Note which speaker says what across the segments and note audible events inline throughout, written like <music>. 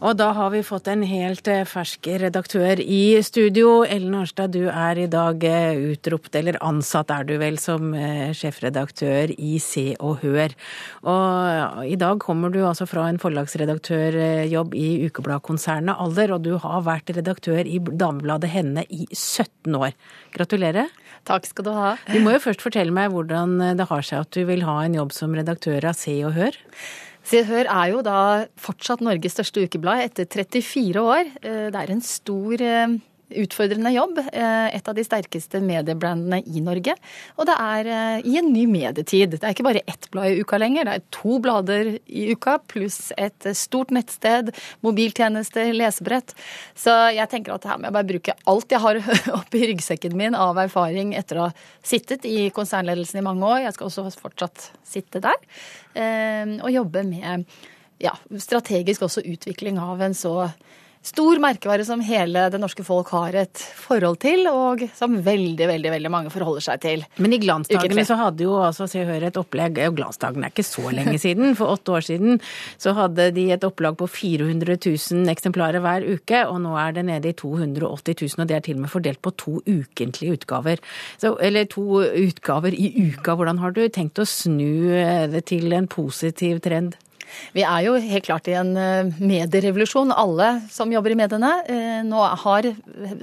Speaker 1: Og da har vi fått en helt eh, fersk redaktør i studio. Ellen Arnstad, du er i dag eh, utropt, eller ansatt er du vel, som eh, sjefredaktør i Se og Hør. Og i dag kommer du altså fra en forlagsredaktørjobb i ukebladkonsernet Alder, og du har vært redaktør i damebladet Henne i 17 år. Gratulerer.
Speaker 2: Takk skal du ha.
Speaker 1: Du må jo først fortelle meg hvordan det har seg at du vil ha en jobb som redaktør av Se og Hør.
Speaker 2: Se Hør er jo da fortsatt Norges største ukeblad etter 34 år. Eh, det er en stor eh, utfordrende jobb. Eh, et av de sterkeste mediebrandene i Norge. Og det er i en ny medietid. Det er ikke bare ett blad i uka lenger, det er to blader i uka pluss et stort nettsted, mobiltjenester, lesebrett. Så jeg tenker at her må jeg bare bruke alt jeg har <laughs> oppi ryggsekken min av erfaring etter å ha sittet i konsernledelsen i mange år. Jeg skal også fortsatt sitte der. Og jobbe med ja, strategisk også utvikling av en så stor merkevare som hele det norske folk har et forhold til, og som veldig veldig, veldig mange forholder seg til.
Speaker 1: Men i glansdagene så hadde jo altså Se og Hør et opplegg og Glansdagene er ikke så lenge <laughs> siden. For åtte år siden så hadde de et opplag på 400 000 eksemplarer hver uke, og nå er det nede i 280 000, og det er til og med fordelt på to ukentlige utgaver. Så, eller to utgaver i uka. Hvordan har du tenkt å snu det til en positiv trend?
Speaker 2: Vi er jo helt klart i en eh, medierevolusjon, alle som jobber i mediene. Eh, nå har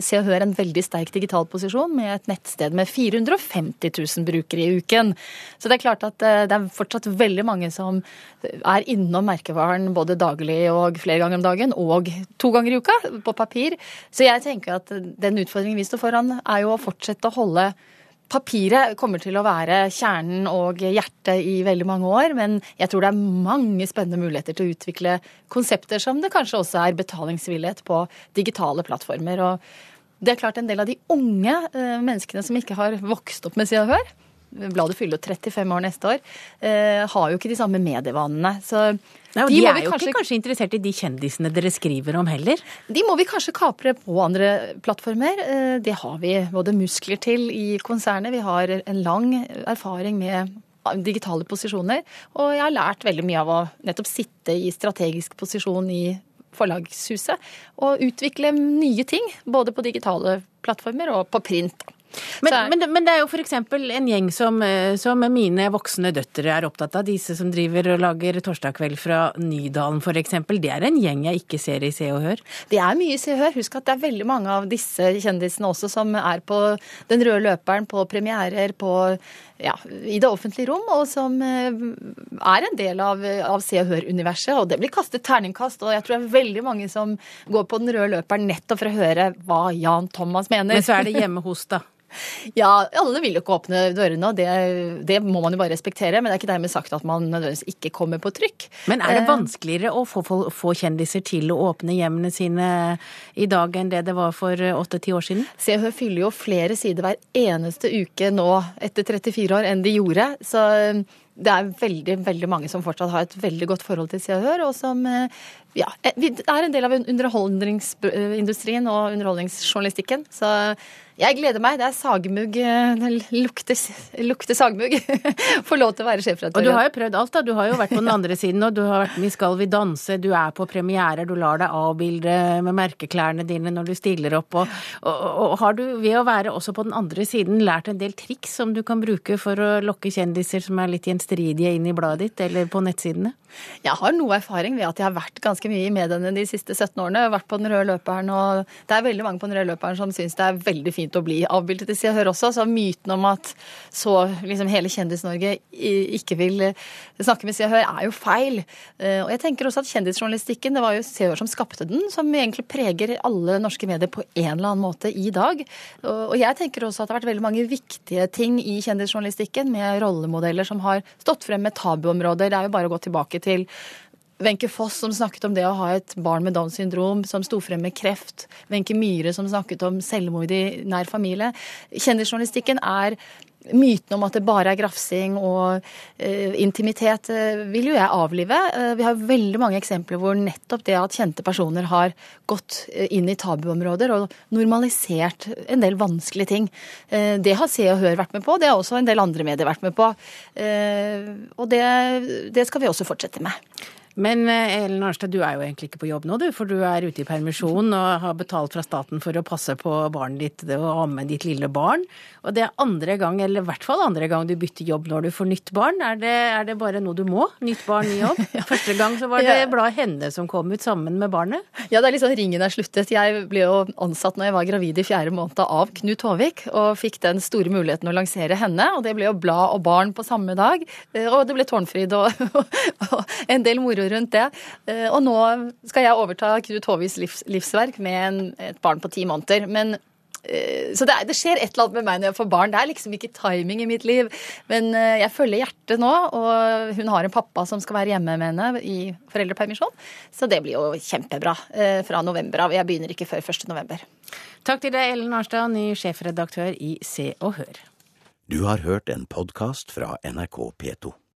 Speaker 2: Se og Hør en veldig sterk digital posisjon med et nettsted med 450 000 brukere i uken. Så det er klart at eh, det er fortsatt veldig mange som er innom merkevaren både daglig og flere ganger om dagen, og to ganger i uka på papir. Så jeg tenker at den utfordringen vi står foran, er jo å fortsette å holde Papiret kommer til å være kjernen og hjertet i veldig mange år, men jeg tror det er mange spennende muligheter til å utvikle konsepter som det kanskje også er betalingsvillighet på digitale plattformer. Og det er klart en del av de unge eh, menneskene som ikke har vokst opp med Se og Hør, bladet fyller 35 år neste år, eh, har jo ikke de samme medievanene. Så
Speaker 1: Nei, de, de er jo kanskje... ikke kanskje interessert i de kjendisene dere skriver om heller?
Speaker 2: De må vi kanskje kapre på andre plattformer. Eh, det har vi både muskler til i konsernet. Vi har en lang erfaring med digitale posisjoner. Og jeg har lært veldig mye av å nettopp sitte i strategisk posisjon i forlagshuset og utvikle nye ting. Både på digitale plattformer og på print.
Speaker 1: Men, men, men, det er jo f.eks. en gjeng som, eh, som, mine voksne døtre er opptatt av. Disse som driver og lager Torsdag fra Nydalen f.eks. Det er en gjeng jeg ikke ser i Se og Hør?
Speaker 2: Det er mye i Se og Hør. Husk at det er veldig mange av disse kjendisene også som er på den røde løperen, på premierer, på ja, i det offentlige rom, og som eh, er en del av, av Se og Hør-universet. Og det blir kastet terningkast, og jeg tror det er veldig mange som går på den røde løperen nettopp for å høre hva Jan Thomas mener.
Speaker 1: Men så er det hjemme hos, da?
Speaker 2: Ja, alle vil jo ikke åpne dørene, og det, det, må man jo bare respektere. Men det er ikke dermed sagt at man nødvendigvis ikke kommer på trykk.
Speaker 1: Men er det eh, vanskeligere å få, få, få kjendiser til å åpne hjemmene sine i dag enn det det var for åtte-ti år siden?
Speaker 2: Se og Hør fyller jo flere sider hver eneste uke nå etter 34 år enn de gjorde. Så eh, det er veldig veldig mange som fortsatt har et veldig godt forhold til Se og Hør, og som eh, Det er en del av underholdningsindustrien og underholdningsjournalistikken. Så jeg gleder meg. Det er sagmugg. Eh, det lukter, lukter sagmugg. <laughs> Får lov til å være sjefredaktør.
Speaker 1: Og du har jo prøvd alt, da. Du har jo vært på den andre siden, og du har vært med i Skal vi danse, du er på premierer, du lar deg avbilde med merkeklærne dine når du stiller opp. Og, og, og, har du ved å være også på den andre siden lært en del triks som du kan bruke for å lokke kjendiser som er litt gjenstridige inn i bladet ditt, eller på nettsidene?
Speaker 2: Jeg har noe erfaring ved at jeg har vært ganske mye i mediene de siste 17 årene. Vært på den røde løperen, og det er veldig mange på den røde løperen som syns det er veldig fint å bli avbildet i Se Hør også. Så myten om at så liksom hele Kjendis-Norge ikke vil snakke med Se Hør, er jo feil. Eh, og jeg tenker også at kjendisjournalistikken, det var jo Se Hør som skapte den, som egentlig preger alle norske medier på en eller annen måte i dag. Og jeg tenker også at det har vært veldig mange viktige ting i kjendisjournalistikken, med rollemodeller som har stått frem med tabuområder. Det er jo bare å gå tilbake til Wenche Foss som snakket om det å ha et barn med Downs syndrom, som sto frem med kreft. Wenche Myhre som snakket om selvmord i nær familie. Kjendisjournalistikken er myten om at det bare er grafsing og uh, intimitet, uh, vil jo jeg avlive. Uh, vi har veldig mange eksempler hvor nettopp det at kjente personer har gått inn i tabuområder og normalisert en del vanskelige ting. Det har Se og Hør vært med på, det har også en del andre medier vært med på. Og det, det skal vi også fortsette med.
Speaker 1: Men eh, Ellen Arnstad, du er jo egentlig ikke på jobb nå, du. For du er ute i permisjon og har betalt fra staten for å passe på barnet ditt og amme ditt lille barn. Og det er andre gang, eller i hvert fall andre gang du bytter jobb når du får nytt barn. Er det, er det bare noe du må? Nytt barn, ny jobb? <laughs> Første gang så var det ja. bladet Henne som kom ut sammen med barnet.
Speaker 2: Ja, det er liksom ringen er sluttet. Jeg ble jo ansatt når jeg var gravid i fjerde måned av Knut Håvik, og fikk den store muligheten å lansere henne. Og det ble jo blad og barn på samme dag. Eh, og det ble Tårnfrid og, <laughs> og en del moro rundt det. Eh, og nå skal jeg overta Knut Håvis livs, livsverk med en, et barn på ti måneder. Men eh, så det, det, skjer et eller annet med meg når jeg får barn. Det er liksom ikke timing i mitt liv. Men eh, jeg følger hjertet nå, og hun har en pappa som skal være hjemme med henne i foreldrepermisjon. Så det blir jo kjempebra fra november av. Jeg begynner ikke før 1. november.
Speaker 1: Takk til deg, Ellen Arstad, ny sjefredaktør i Se og Hør.
Speaker 3: Du har hørt en podkast fra NRK P2.